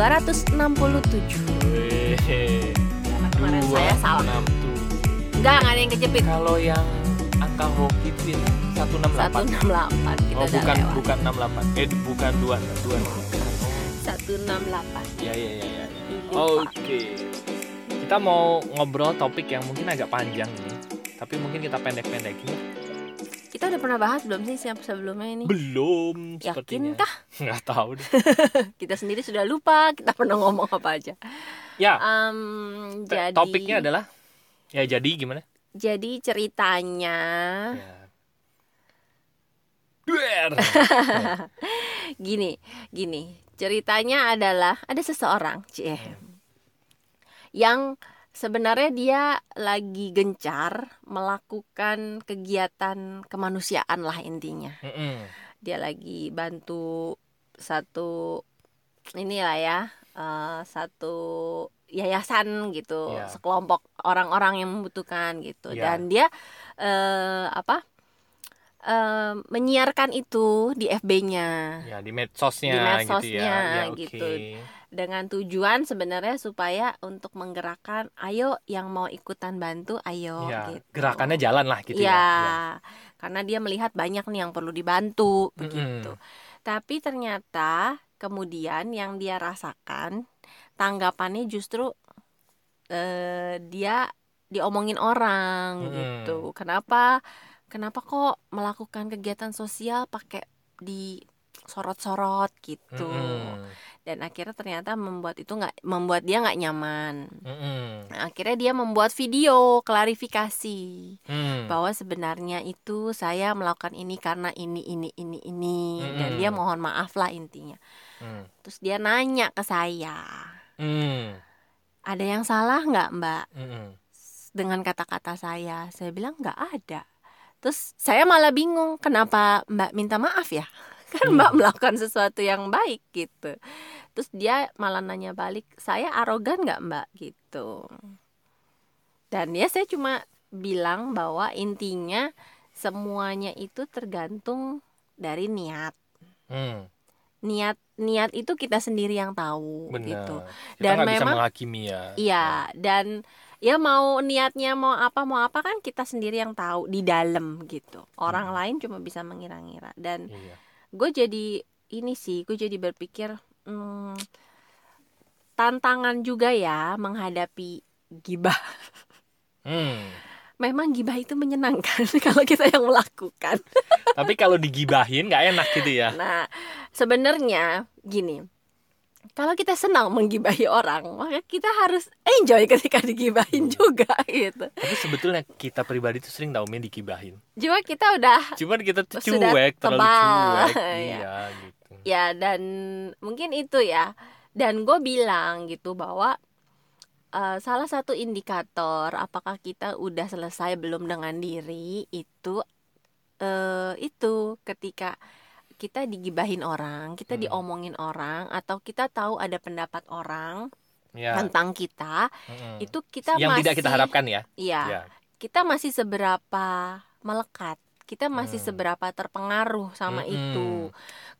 267 Weh, Karena kemarin saya salah 267. Enggak, nggak ada yang kejepit Kalau yang angka hoki itu ya 168. 168 kita oh, bukan lewat bukan 68. Eh bukan 2 2. 168 Ya ya ya ya. Lupa. Oke. Kita mau ngobrol topik yang mungkin agak panjang nih. Tapi mungkin kita pendek-pendekin. Kita udah pernah bahas belum sih siapa sebelumnya ini? Belum. Yakinkah? Nggak tahu deh. Kita sendiri sudah lupa kita pernah ngomong apa aja Ya, te- Jadi topiknya adalah ya jadi gimana? Jadi ceritanya Ya. Duer. Gini Gini Ceritanya adalah Ada seseorang Cie Yang sebenarnya dia lagi gencar melakukan kegiatan kemanusiaan lah intinya. Mm-mm. Dia lagi bantu satu inilah ya eh, satu yayasan gitu, Ya. sekelompok orang-orang yang membutuhkan gitu. Ya. Dan dia eh, apa? eh, menyiarkan itu di FB-nya Ya di medsosnya, Di gitu medsosnya, ya. Ya, gitu. Dengan tujuan sebenarnya supaya untuk menggerakkan ayo yang mau ikutan bantu ayo Ya, gitu. gerakannya jalan lah gitu ya, ya. Ya. karena dia melihat banyak nih yang perlu dibantu begitu. Tapi ternyata kemudian yang dia rasakan tanggapannya justru eh, dia diomongin orang Mm-mm. gitu. Kenapa? Kenapa kok melakukan kegiatan sosial pakai di sorot-sorot gitu Mm-mm. Dan akhirnya ternyata membuat itu nggak membuat dia nggak nyaman. Nah, akhirnya dia membuat video klarifikasi Mm. bahwa sebenarnya itu saya melakukan ini karena ini ini ini ini dan Mm-mm. dia mohon maaf lah intinya Mm. terus dia nanya ke saya Mm. ada yang salah nggak mbak Mm-mm. dengan kata-kata saya saya bilang nggak ada terus saya malah bingung kenapa mbak minta maaf ya kan Hmm. mbak melakukan sesuatu yang baik gitu terus dia malah nanya balik saya arogan nggak mbak gitu dan ya saya cuma bilang bahwa intinya semuanya itu tergantung dari niat Mm. niat niat itu kita sendiri yang tahu Benar. gitu Kita Dan bisa memang- menghakimi ya. Iya, dan ya mau niatnya mau apa mau apa kan kita sendiri yang tahu di dalam gitu. Orang Hmm. lain cuma bisa mengira-ngira. Dan Iya. Gue jadi ini sih, gue jadi berpikir hmm, tantangan juga ya menghadapi gibah. Hmm. Memang gibah itu menyenangkan kalau kita yang melakukan. Tapi kalau digibahin nggak enak gitu ya. Nah, sebenarnya gini. Kalau kita senang menggibahi orang, maka kita harus enjoy ketika digibahin juga gitu. Tapi sebetulnya kita pribadi tuh sering tau main digibahin. Cuma kita udah Cuman kita tuh Sudah cuek, terlalu tebal. cuek. Iya. Iya gitu. ya dan mungkin itu ya. Dan gue bilang gitu bahwa eh, salah satu indikator apakah kita udah selesai belum dengan diri itu eh itu ketika kita digibahin orang, kita Hmm. diomongin orang atau kita tahu ada pendapat orang Ya. tentang kita, Mm-mm. itu kita yang masih tidak kita harapkan ya. Iya. Ya. kita masih seberapa melekat kita masih Hmm. seberapa terpengaruh sama Mm-mm. itu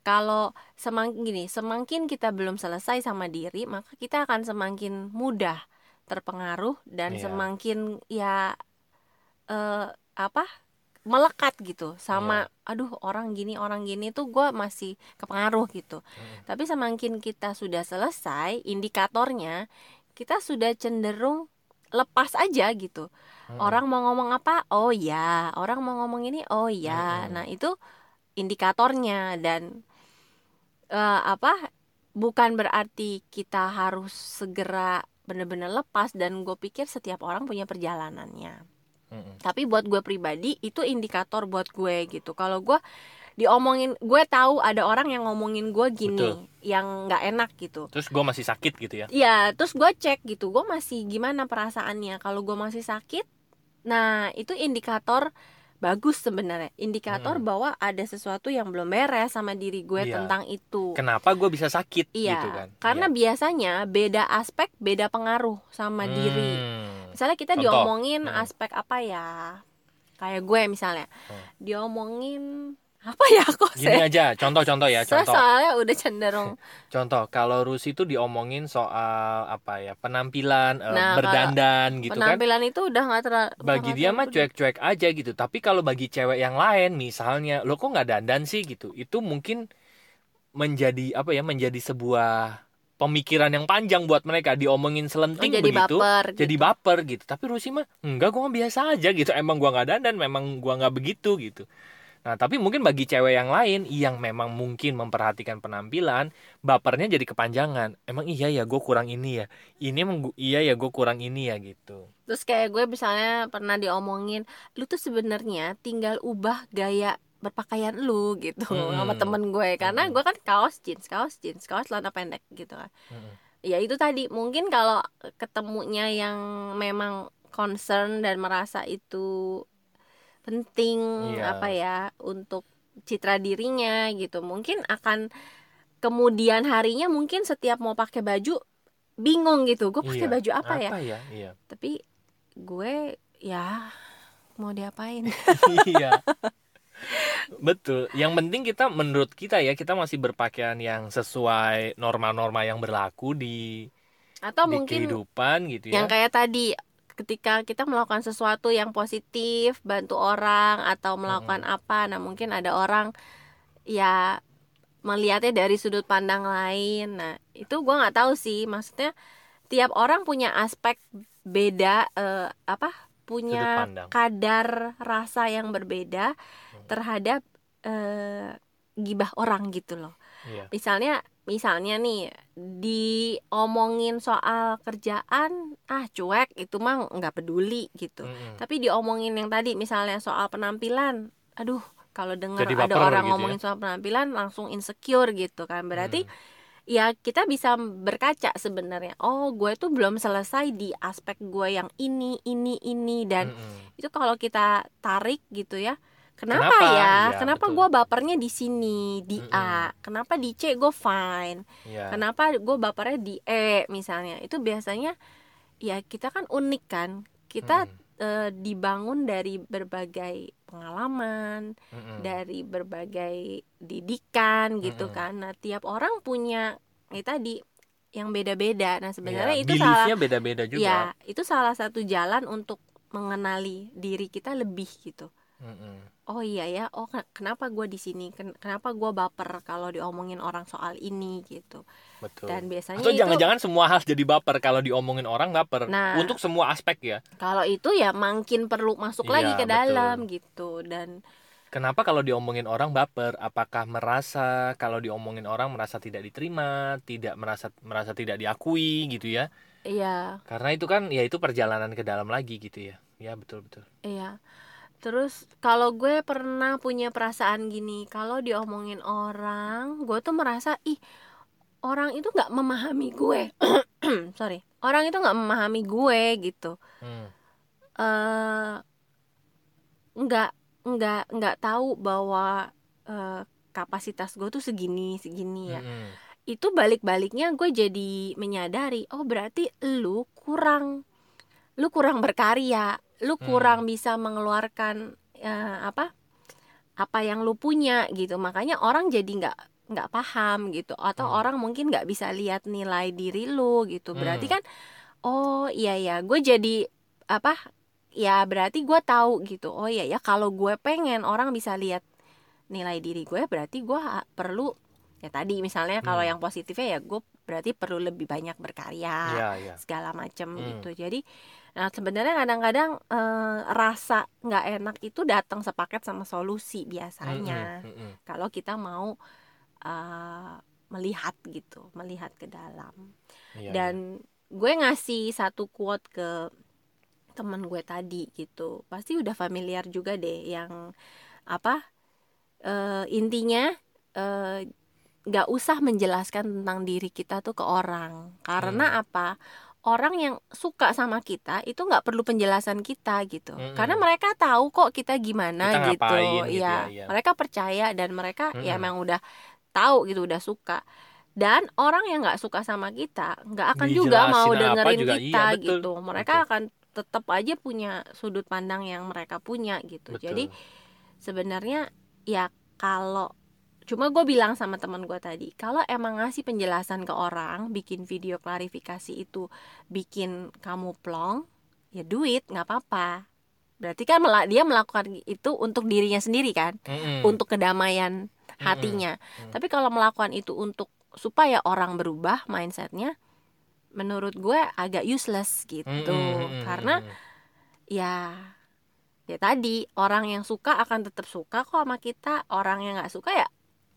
kalau semakin gini semakin kita belum selesai sama diri maka kita akan semakin mudah terpengaruh dan Iya. semakin ya eh, apa melekat gitu sama Iya. aduh orang gini orang gini tuh gue masih kepengaruh gitu Mm. tapi semakin kita sudah selesai indikatornya kita sudah cenderung lepas aja gitu Mm-mm. orang mau ngomong apa oh ya orang mau ngomong ini oh ya Mm-mm. nah itu indikatornya dan eh, apa bukan berarti kita harus segera benar-benar lepas dan gue pikir setiap orang punya perjalanannya Tapi buat gue pribadi itu indikator buat gue gitu kalau gue diomongin gue tahu ada orang yang ngomongin gue gini Betul. yang nggak enak gitu Terus gue masih sakit gitu ya. Iya, terus gue cek gitu, gue masih gimana perasaannya. Kalau gue masih sakit, nah itu indikator bagus sebenarnya, indikator Hmm. bahwa ada sesuatu yang belum beres sama diri gue Iya. tentang itu. Kenapa gue bisa sakit Iya, gitu kan? karena Iya. biasanya beda aspek, beda pengaruh sama diri. Misalnya kita Contoh. diomongin Hmm. aspek apa ya? Kayak gue misalnya, Hmm. diomongin apa ya kok Gini aja, contoh-contoh ya, contoh. soalnya udah cenderung Contoh, kalau Rusi itu diomongin soal apa ya, penampilan, eh, Nah, berdandan gitu kan. penampilan itu udah nggak terlalu Bagi dia mah cuek-cuek aja gitu. Tapi kalau bagi cewek yang lain, misalnya, lo kok nggak dandan sih gitu, itu mungkin menjadi apa ya, menjadi sebuah pemikiran yang panjang buat mereka diomongin selenting jadi begitu. baper Jadi gitu. baper gitu. Tapi Rusi mah enggak, gua mah biasa aja gitu. Emang gua nggak dandan, memang gua nggak begitu gitu. Nah, tapi mungkin bagi cewek yang lain yang memang mungkin memperhatikan penampilan, bapernya jadi kepanjangan. Emang iya ya, gue kurang ini ya. Ini emang gu- iya ya, gue kurang ini ya gitu. terus kayak gue misalnya pernah diomongin lu tuh sebenarnya tinggal ubah gaya berpakaian lu gitu Hmm. sama temen gue karena Hmm. gue kan kaos jeans kaos jeans kaos celana pendek gitu kan Mm-mm. ya itu tadi mungkin kalau ketemunya yang memang concern dan merasa itu penting Iya. apa ya untuk citra dirinya gitu mungkin akan kemudian harinya mungkin setiap mau pakai baju bingung gitu gue pakai Iya. baju apa, ya Apa ya? Iya. tapi gue ya mau diapain iya. Betul. Yang penting kita menurut kita ya, kita masih berpakaian yang sesuai norma-norma yang berlaku di atau di mungkin kehidupan gitu ya. yang kayak tadi ketika kita melakukan sesuatu yang positif bantu orang atau melakukan apa nah mungkin ada orang ya melihatnya dari sudut pandang lain nah itu gua nggak tahu sih maksudnya tiap orang punya aspek beda eh, apa punya kadar rasa yang berbeda terhadap eh, gibah orang gitu loh Iya. misalnya misalnya nih diomongin soal kerjaan ah cuek itu mah nggak peduli gitu Mm-mm. tapi diomongin yang tadi misalnya soal penampilan aduh kalau dengar ada orang gitu ya. ngomongin soal penampilan langsung insecure gitu kan berarti Hmm. ya kita bisa berkaca sebenarnya oh gue tuh belum selesai di aspek gue yang ini ini ini dan Mm-mm. itu kalau kita tarik gitu ya kenapa, Kenapa? ya Iya, kenapa gue bapernya di sini di Mm-mm. A kenapa di C gue fine Iya. kenapa gue bapernya di E misalnya itu biasanya ya kita kan unik kan kita Mm-mm. eh, dibangun dari berbagai pengalaman Mm-mm. dari berbagai didikan gitu Mm-mm. kan nah tiap orang punya ini tadi yang beda-beda nah sebenarnya Iya, itu salah beda-beda juga. ya itu salah satu jalan untuk mengenali diri kita lebih gitu Mm-mm. oh iya ya oh ken- kenapa gue di sini Ken- kenapa gue baper kalau diomongin orang soal ini gitu Betul. dan biasanya Atau itu jangan-jangan semua hal jadi baper kalau diomongin orang baper. Nah. Untuk semua aspek ya. kalau itu ya makin perlu masuk Iya, lagi ke betul. dalam gitu dan Kenapa kalau diomongin orang baper? Apakah merasa kalau diomongin orang merasa tidak diterima, tidak merasa merasa tidak diakui gitu ya? iya Karena itu kan ya itu perjalanan ke dalam lagi gitu ya. Ya betul betul. iya terus kalau gue pernah punya perasaan gini kalau diomongin orang gue tuh merasa ih orang itu nggak memahami gue. Sorry. Orang itu nggak memahami gue gitu. Hmm. eh nggak nggak nggak tahu bahwa eh, kapasitas gue tuh segini segini ya. Mm-mm. itu balik-baliknya gue jadi menyadari oh berarti lu kurang lu kurang berkarya lu Hmm. kurang bisa mengeluarkan eh, apa apa yang lu punya gitu makanya orang jadi nggak nggak paham gitu atau Hmm. orang mungkin nggak bisa lihat nilai diri lu gitu berarti Hmm. kan oh iya ya gue jadi apa ya berarti gue tahu gitu oh iya ya kalau gue pengen orang bisa lihat nilai diri gue berarti gue perlu ya tadi misalnya kalau Hmm. yang positifnya ya gue berarti perlu lebih banyak berkarya Iya iya. segala macam Hmm. gitu jadi nah sebenarnya kadang-kadang eh, rasa nggak enak itu datang sepaket sama solusi biasanya. Mm-mm, mm-mm. kalau kita mau eh, melihat gitu melihat ke dalam. Iya, dan gue ngasih satu quote ke teman gue tadi gitu. Pasti udah familiar juga deh yang apa eh, intinya eh, nggak usah menjelaskan tentang diri kita tuh ke orang. Karena Hmm. apa orang yang suka sama kita itu nggak perlu penjelasan kita gitu Mm-mm. karena mereka tahu kok kita gimana Kita gitu ngapain gitu ya ya, iya. mereka percaya dan mereka ya Mm-mm. memang udah tahu gitu udah suka dan orang yang nggak suka sama kita nggak akan juga Dijelasin mau apa dengerin juga, kita iya, betul. gitu mereka Betul. akan tetap aja punya sudut pandang yang mereka punya gitu Betul. jadi sebenarnya ya kalau cuma gue bilang sama teman gue tadi kalau emang ngasih penjelasan ke orang bikin video klarifikasi itu bikin kamu plong ya duit nggak apa-apa berarti kan dia melakukan itu untuk dirinya sendiri kan Mm-mm. untuk kedamaian hatinya Mm. tapi kalau melakukan itu untuk supaya orang berubah mindsetnya menurut gue agak useless gitu Mm-mm. karena ya ya tadi orang yang suka akan tetap suka kok sama kita orang yang nggak suka ya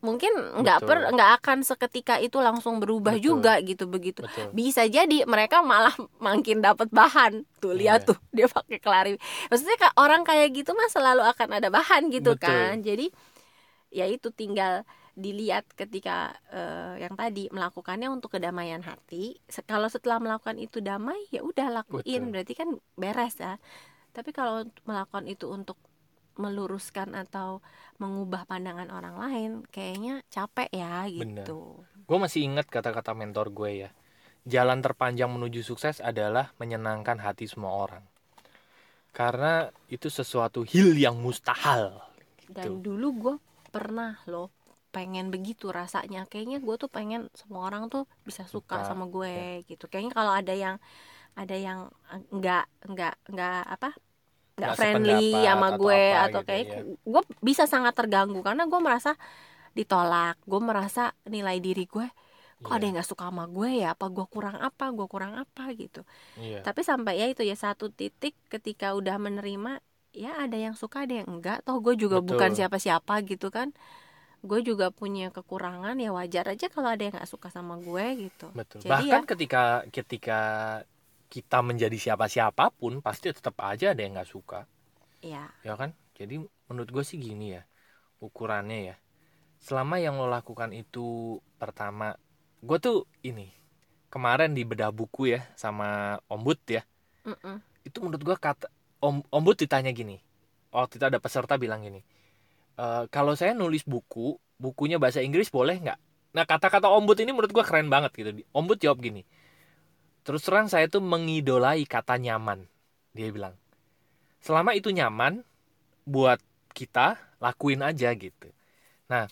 mungkin nggak per nggak akan seketika itu langsung berubah Betul. juga gitu begitu. Betul. Bisa jadi mereka malah makin dapat bahan. Tuh lihat Iya. tuh dia pakai kelari. Maksudnya orang kayak gitu mah selalu akan ada bahan gitu Betul. kan. Jadi ya itu tinggal dilihat ketika eh, yang tadi melakukannya untuk kedamaian hati. Kalau setelah melakukan itu damai ya udah lakuin. Betul. berarti kan beres ya. Tapi kalau melakukan itu untuk meluruskan atau mengubah pandangan orang lain kayaknya capek ya gitu. Gue masih ingat kata-kata mentor gue ya jalan terpanjang menuju sukses adalah menyenangkan hati semua orang. Karena itu sesuatu hil yang mustahil dan Gitu. dulu gue pernah loh pengen begitu rasanya. Kayaknya gue tuh pengen semua orang tuh bisa suka Suka, sama gue gitu. Kayaknya kalau ada yang ada yang enggak enggak enggak apa enggak Nggak friendly sama atau gue apa atau gitu kayak ya. gue bisa sangat terganggu karena gue merasa ditolak gue merasa nilai diri gue kok ada yang nggak suka sama gue ya apa gue kurang apa gue kurang apa gitu Iya. tapi sampai ya itu ya satu titik ketika udah menerima ya ada yang suka ada yang enggak toh gue juga Betul. bukan siapa-siapa gitu kan gue juga punya kekurangan ya wajar aja kalau ada yang nggak suka sama gue gitu Betul. Jadi Bahkan ya- ketika ketika kita menjadi siapa siapa pun pasti tetap aja ada yang nggak suka, ya ya kan? Jadi menurut gue sih gini ya ukurannya ya. Selama yang lo lakukan itu pertama, gue tuh ini kemarin di bedah buku ya sama Om Bud ya. mm-mm. Itu menurut gue kata Om Om Bud ditanya gini. Waktu itu ada peserta bilang gini. "E, kalau saya nulis buku, bukunya bahasa Inggris boleh nggak? Nah kata-kata Om Bud ini menurut gue keren banget gitu. Om Bud jawab gini. Terus terang saya tuh mengidolai kata nyaman. Dia bilang. Selama itu nyaman buat kita, lakuin aja gitu. Nah,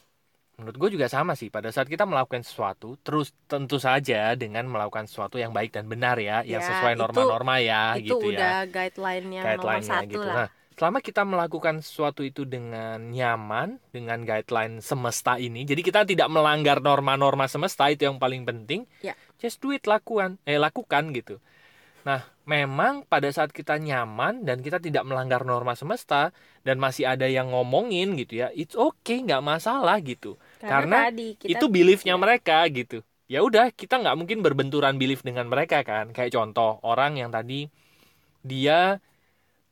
menurut gue juga sama sih. Pada saat kita melakukan sesuatu, terus tentu saja dengan melakukan sesuatu yang baik dan benar ya, yang Ya, sesuai itu- norma-norma ya, itu gitu ya udah guideline-nya nomor guideline-nya satu gitu. lah Nah, selama kita melakukan sesuatu itu dengan nyaman, dengan guideline semesta ini, jadi kita tidak melanggar norma-norma semesta itu yang paling penting. Ya. Just do it, lakukan, eh lakukan gitu. Nah, memang pada saat kita nyaman dan kita tidak melanggar norma semesta dan masih ada yang ngomongin gitu ya, it's okay, nggak masalah gitu. karena tadi kita itu beliefnya ya. mereka gitu ya udah kita nggak mungkin berbenturan belief dengan mereka kan kayak contoh orang yang tadi dia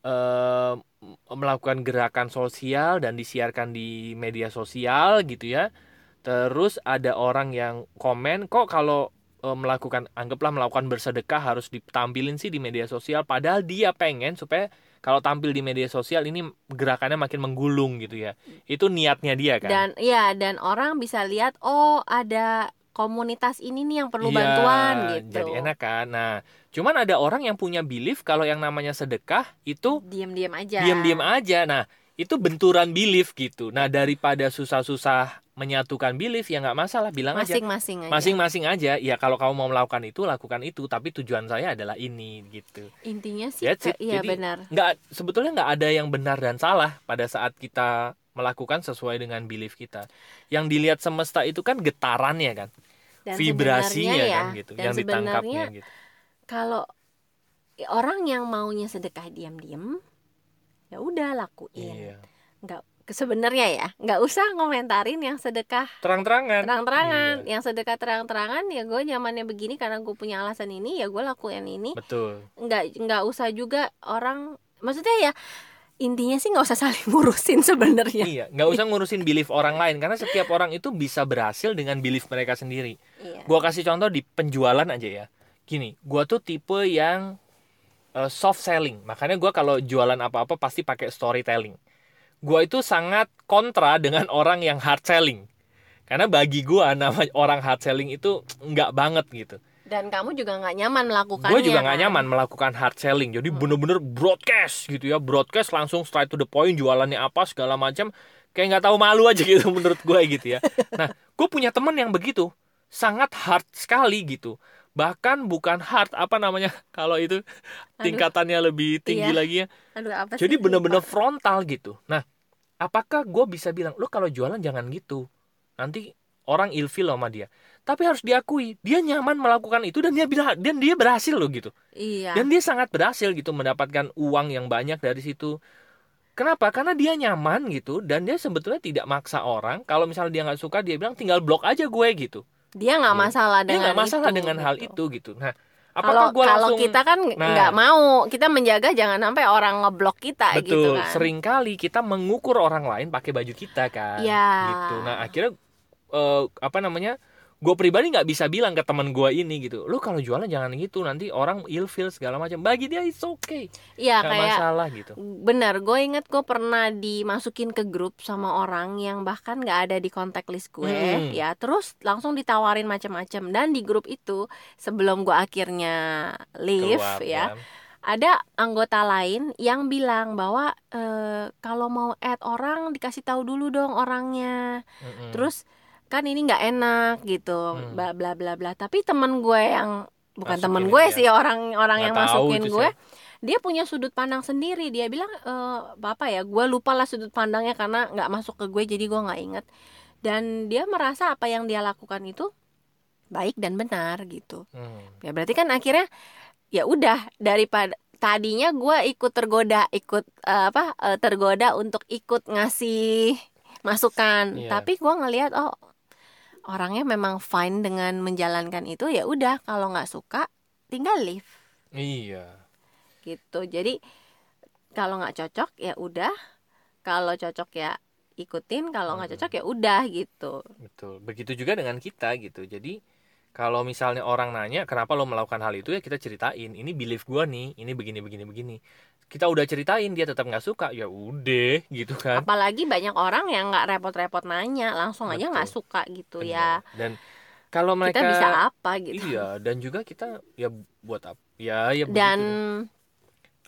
eh, melakukan gerakan sosial dan disiarkan di media sosial gitu ya terus ada orang yang komen kok kalau eh, melakukan anggaplah melakukan bersedekah harus ditampilin sih di media sosial padahal dia pengen supaya kalau tampil di media sosial ini gerakannya makin menggulung gitu ya itu niatnya dia kan dan ya dan orang bisa lihat oh ada komunitas ini nih yang perlu Iya, bantuan gitu Jadi enak kan. Nah, cuman ada orang yang punya belief kalau yang namanya sedekah itu diam-diam aja diam-diam aja. Nah, itu benturan belief gitu. Nah, daripada susah-susah menyatukan belief ya nggak masalah, bilang aja masing-masing aja masing-masing aja. Ya kalau kamu mau melakukan itu, lakukan itu. Tapi tujuan saya adalah ini gitu. intinya sih That's it. kayak- iya Jadi, benar Nggak sebetulnya nggak ada yang benar dan salah pada saat kita melakukan sesuai dengan belief kita. Yang dilihat semesta itu kan getarannya kan, dan vibrasinya sebenarnya ya kan gitu, dan yang ditangkapnya gitu. kalau orang yang maunya sedekah diam-diam ya udah lakuin Iya. nggak sebenarnya ya nggak usah ngomentarin yang sedekah Terang-terangan. terang-terangan Iya. yang sedekah terang-terangan ya gue nyamannya begini karena gue punya alasan ini ya gue lakuin ini Betul. nggak nggak usah juga orang maksudnya ya intinya sih nggak usah saling ngurusin sebenarnya Iya, nggak usah ngurusin belief orang lain karena setiap orang itu bisa berhasil dengan belief mereka sendiri. iya Gua kasih contoh di penjualan aja ya. Gini, gua tuh tipe yang uh, soft selling. Makanya gua kalau jualan apa-apa pasti pakai storytelling. Gua itu sangat kontra dengan orang yang hard selling. Karena bagi gua nama orang hard selling itu nggak banget gitu. dan kamu juga nggak nyaman melakukannya gue juga nggak kan? nyaman melakukan hard selling jadi bener-bener broadcast gitu ya broadcast langsung straight to the point jualannya apa segala macam kayak nggak tahu malu aja gitu menurut gue gitu ya nah gue punya temen yang begitu sangat hard sekali gitu bahkan bukan hard apa namanya? Kalau itu tingkatannya lebih tinggi Iya. lagi ya. Aduh, apa jadi bener-bener frontal gitu. Nah apakah gue bisa bilang lo kalau jualan jangan gitu. Nanti orang ilfil sama dia. Tapi harus diakui dia nyaman melakukan itu dan dia dan dia berhasil loh gitu. Iya. Dan dia sangat berhasil gitu mendapatkan uang yang banyak dari situ. Kenapa? Karena dia nyaman gitu dan dia sebetulnya tidak maksa orang. Kalau misalnya dia nggak suka dia bilang tinggal blok aja gue gitu dia nggak Iya. masalah dia dengan nggak masalah itu, dengan hal gitu. itu gitu nah kalau apakah gue kalau langsung kita kan Nah. nggak mau kita menjaga jangan sampai orang ngeblok kita betul gitu kan sering kali kita mengukur orang lain pakai baju kita kan Iya. gitu nah akhirnya eh, apa namanya gue pribadi nggak bisa bilang ke teman gue ini gitu lu kalau jualan jangan gitu nanti orang ilfil segala macam bagi dia it's okay iya nggak kayak masalah gitu benar gue inget gue pernah dimasukin ke grup sama orang yang bahkan nggak ada di kontak list gue Hmm. ya terus langsung ditawarin macam-macam dan di grup itu sebelum gue akhirnya leave Keluar, ya kan. ada anggota lain yang bilang bahwa eh, kalau mau add orang dikasih tahu dulu dong orangnya Mm-mm. terus kan ini nggak enak gitu Hmm. bla bla bla bla tapi temen gue yang bukan ya gue dia. sih orang orang Nggak yang masukin gue sih. dia punya sudut pandang sendiri dia bilang eh apa ya gue lupa lah sudut pandangnya karena nggak masuk ke gue jadi gue nggak inget dan dia merasa apa yang dia lakukan itu baik dan benar gitu Hmm. ya berarti kan akhirnya ya udah daripada tadinya gue ikut tergoda ikut eh, apa eh, tergoda untuk ikut ngasih masukan Iya. tapi gue ngelihat oh orangnya memang fine dengan menjalankan itu ya udah kalau nggak suka tinggal leave. Iya. Gitu. Jadi kalau nggak cocok ya udah. Kalau cocok ya ikutin. Kalau nggak Hmm. cocok ya udah gitu. Betul. Begitu juga dengan kita gitu. Jadi kalau misalnya orang nanya kenapa lo melakukan hal itu? Ya kita ceritain ini belief gua nih. Ini begini begini begini kita udah ceritain dia tetap nggak suka ya udah gitu kan. Apalagi banyak orang yang nggak repot-repot nanya langsung aja Betul. nggak suka gitu Bener. ya dan kalau mereka kita bisa apa gitu. iya dan juga kita ya buat apa ya ya dan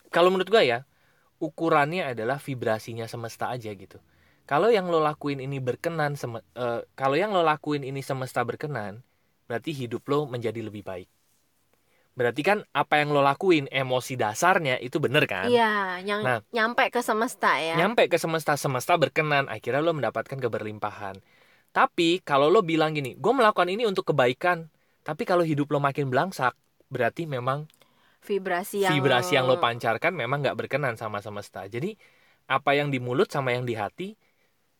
kalau menurut gua ya ukurannya adalah vibrasinya semesta aja gitu. Kalau yang lo lakuin ini berkenan eh, kalau yang lo lakuin ini semesta berkenan berarti hidup lo menjadi lebih baik berarti kan apa yang lo lakuin emosi dasarnya itu bener kan? Iya yang Nah. nyampe ke semesta ya. Nyampe ke semesta semesta berkenan akhirnya lo mendapatkan keberlimpahan. Tapi kalau lo bilang gini gue melakukan ini untuk kebaikan tapi kalau hidup lo makin belangsak berarti memang vibrasi yang vibrasi yang lo pancarkan memang nggak berkenan sama semesta. Jadi apa yang di mulut sama yang di hati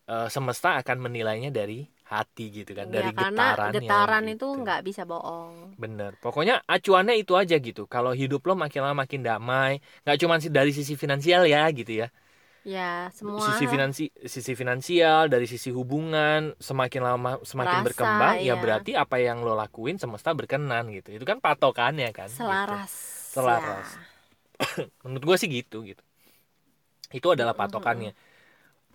eh, semesta akan menilainya dari hati gitu kan Ya, dari karena getarannya getaran gitu. itu nggak bisa bohong bener pokoknya acuannya itu aja gitu kalau hidup lo makin lama makin damai nggak cuma dari sisi finansial ya gitu ya ya semua sisi finansi sisi finansial dari sisi hubungan semakin lama semakin Rasa, berkembang ya iya. berarti apa yang lo lakuin semesta berkenan gitu itu kan patokannya kan gitu. selaras Selaras. ya. menurut gue sih gitu gitu itu adalah patokannya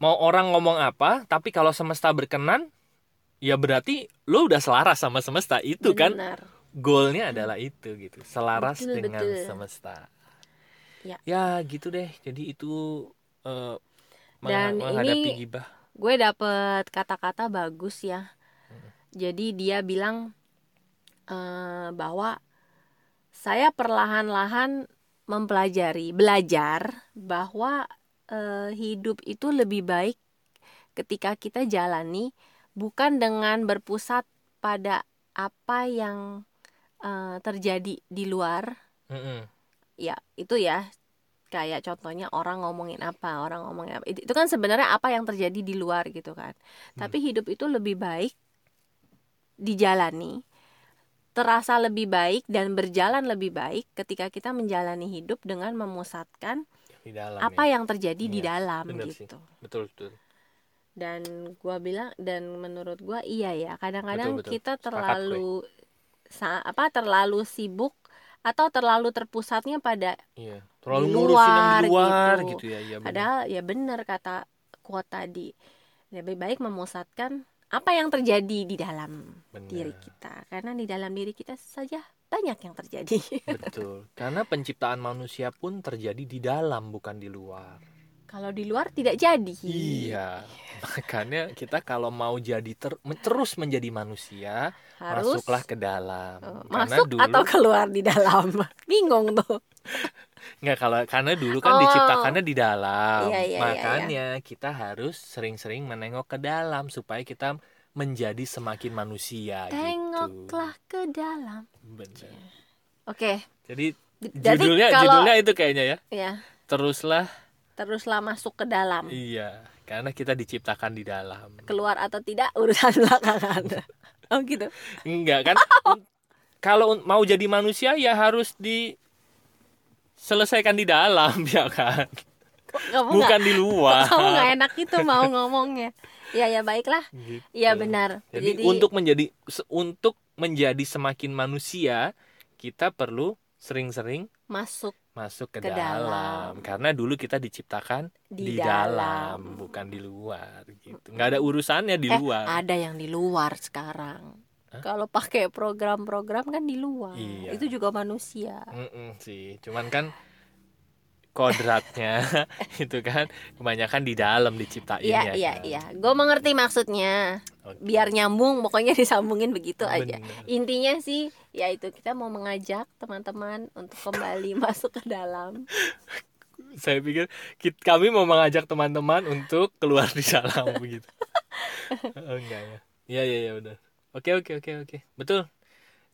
mau orang ngomong apa tapi kalau semesta berkenan ya berarti lo udah selaras sama semesta itu kan Benar. goalnya adalah itu gitu selaras Betul, dengan betul. semesta Ya. gitu deh jadi itu eh, Dan mengha- menghadapi ini- gibah gue dapet kata-kata bagus ya jadi dia bilang eh, bahwa saya perlahan-lahan mempelajari belajar bahwa eh, hidup itu lebih baik ketika kita jalani bukan dengan berpusat pada apa yang eh, terjadi di luar. Mm-mm. ya itu ya. Kayak contohnya orang ngomongin apa orang ngomongin apa. Itu itu kan sebenarnya apa yang terjadi di luar gitu kan. Tapi hidup itu lebih baik dijalani terasa lebih baik dan berjalan lebih baik ketika kita menjalani hidup dengan memusatkan di dalam apa ya. yang terjadi di Iya, dalam bener sih. gitu betul betul dan gua bilang dan menurut gua iya ya kadang-kadang kita terlalu sa- apa terlalu sibuk atau terlalu terpusatnya pada iya terlalu Di ngurusin yang luar di luar gitu. gitu, ya iya benar. Padahal ya benar kata quote tadi. Lebih baik memusatkan apa yang terjadi di dalam Benar. diri kita. Karena di dalam diri kita saja banyak yang terjadi. Betul. Karena penciptaan manusia pun terjadi di dalam bukan di luar. Kalau di luar tidak jadi. Iya. Makanya kita kalau mau jadi ter- terus menjadi manusia, Harus masuklah ke dalam. karena masuk dulu atau keluar di dalam. Bingung tuh. nggak kalau karena dulu kan Oh. diciptakannya di dalam. Iya, iya, iya, Makanya kita harus sering-sering menengok ke dalam supaya kita menjadi semakin manusia Tengoklah gitu. ke dalam. Bener. Oke. Jadi Jadi judulnya kalau judulnya itu kayaknya ya. ya Teruslah teruslah masuk ke dalam. iya, karena kita diciptakan di dalam. Keluar atau tidak urusan belakangan. oh gitu. Enggak kan? Kalau mau jadi manusia ya harus diselesaikan di dalam ya kan, Kok kamu bukan di luar. kamu nggak enak gitu mau ngomongnya. Ya ya baiklah. Gitu. Iya benar. Jadi, untuk menjadi untuk menjadi semakin manusia, kita perlu sering-sering masuk masuk ke, Ke dalam. dalam. Karena dulu kita diciptakan Di di, dalam. dalam. bukan di luar gitu. nggak ada urusannya di eh luar. ada yang di luar sekarang. Kalau pakai program-program kan di luar. Iya. Itu juga manusia. Mm-mm sih, cuman kan kodratnya itu kan kebanyakan di dalam diciptainnya. Iya iya kan. iya. Gue mengerti maksudnya. Oke. Biar nyambung, pokoknya disambungin begitu aja. Bener. Intinya sih, ya itu kita mau mengajak teman-teman untuk kembali masuk ke dalam. Saya pikir kit- kami mau mengajak teman-teman untuk keluar di dalam begitu. oh, enggak ya. Iya iya iya udah. Oke oke oke oke. Betul.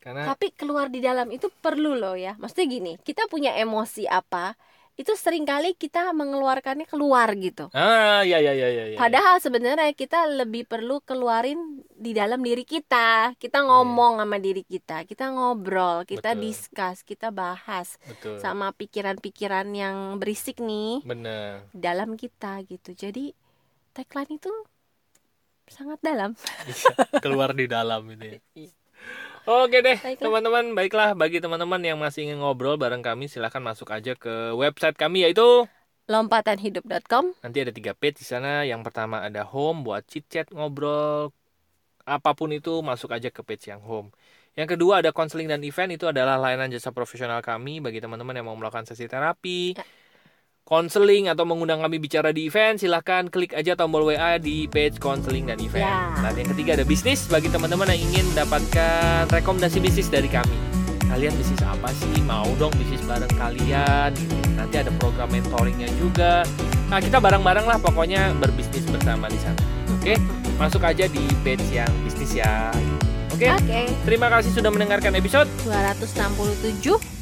Karena Tapi keluar di dalam itu perlu loh ya. Maksudnya gini, kita punya emosi apa, itu sering kali kita mengeluarkannya keluar gitu. ah ya ya ya ya ya. Padahal sebenarnya kita lebih perlu keluarin di dalam diri kita. Kita ngomong sama diri kita, kita ngobrol, kita Betul. discuss, kita bahas Betul. sama pikiran-pikiran yang berisik nih Bener. di dalam kita gitu. Jadi tagline itu sangat dalam. Iya, keluar di dalam ini. Oke deh, teman-teman. Baiklah, bagi teman-teman yang masih ingin ngobrol bareng kami, silahkan masuk aja ke website kami yaitu Lompatanhidup.com nanti ada tiga page di sana. Yang pertama ada home buat chit chat ngobrol apa pun itu masuk aja ke page yang home. Yang kedua ada konseling dan event itu adalah layanan jasa profesional kami bagi teman-teman yang mau melakukan sesi terapi. Ya. Konseling atau mengundang kami bicara di event, silahkan klik aja tombol WA di page konseling dan event. Ya. Dan yang ketiga ada bisnis bagi teman-teman yang ingin mendapatkan rekomendasi bisnis dari kami. Kalian bisnis apa sih? Mau dong bisnis bareng kalian? Nanti ada program mentoringnya juga. Nah kita bareng-bareng lah pokoknya berbisnis bersama di sana. Oke, masuk aja di page yang bisnis ya. Oke, Oke, terima kasih sudah mendengarkan episode. 267.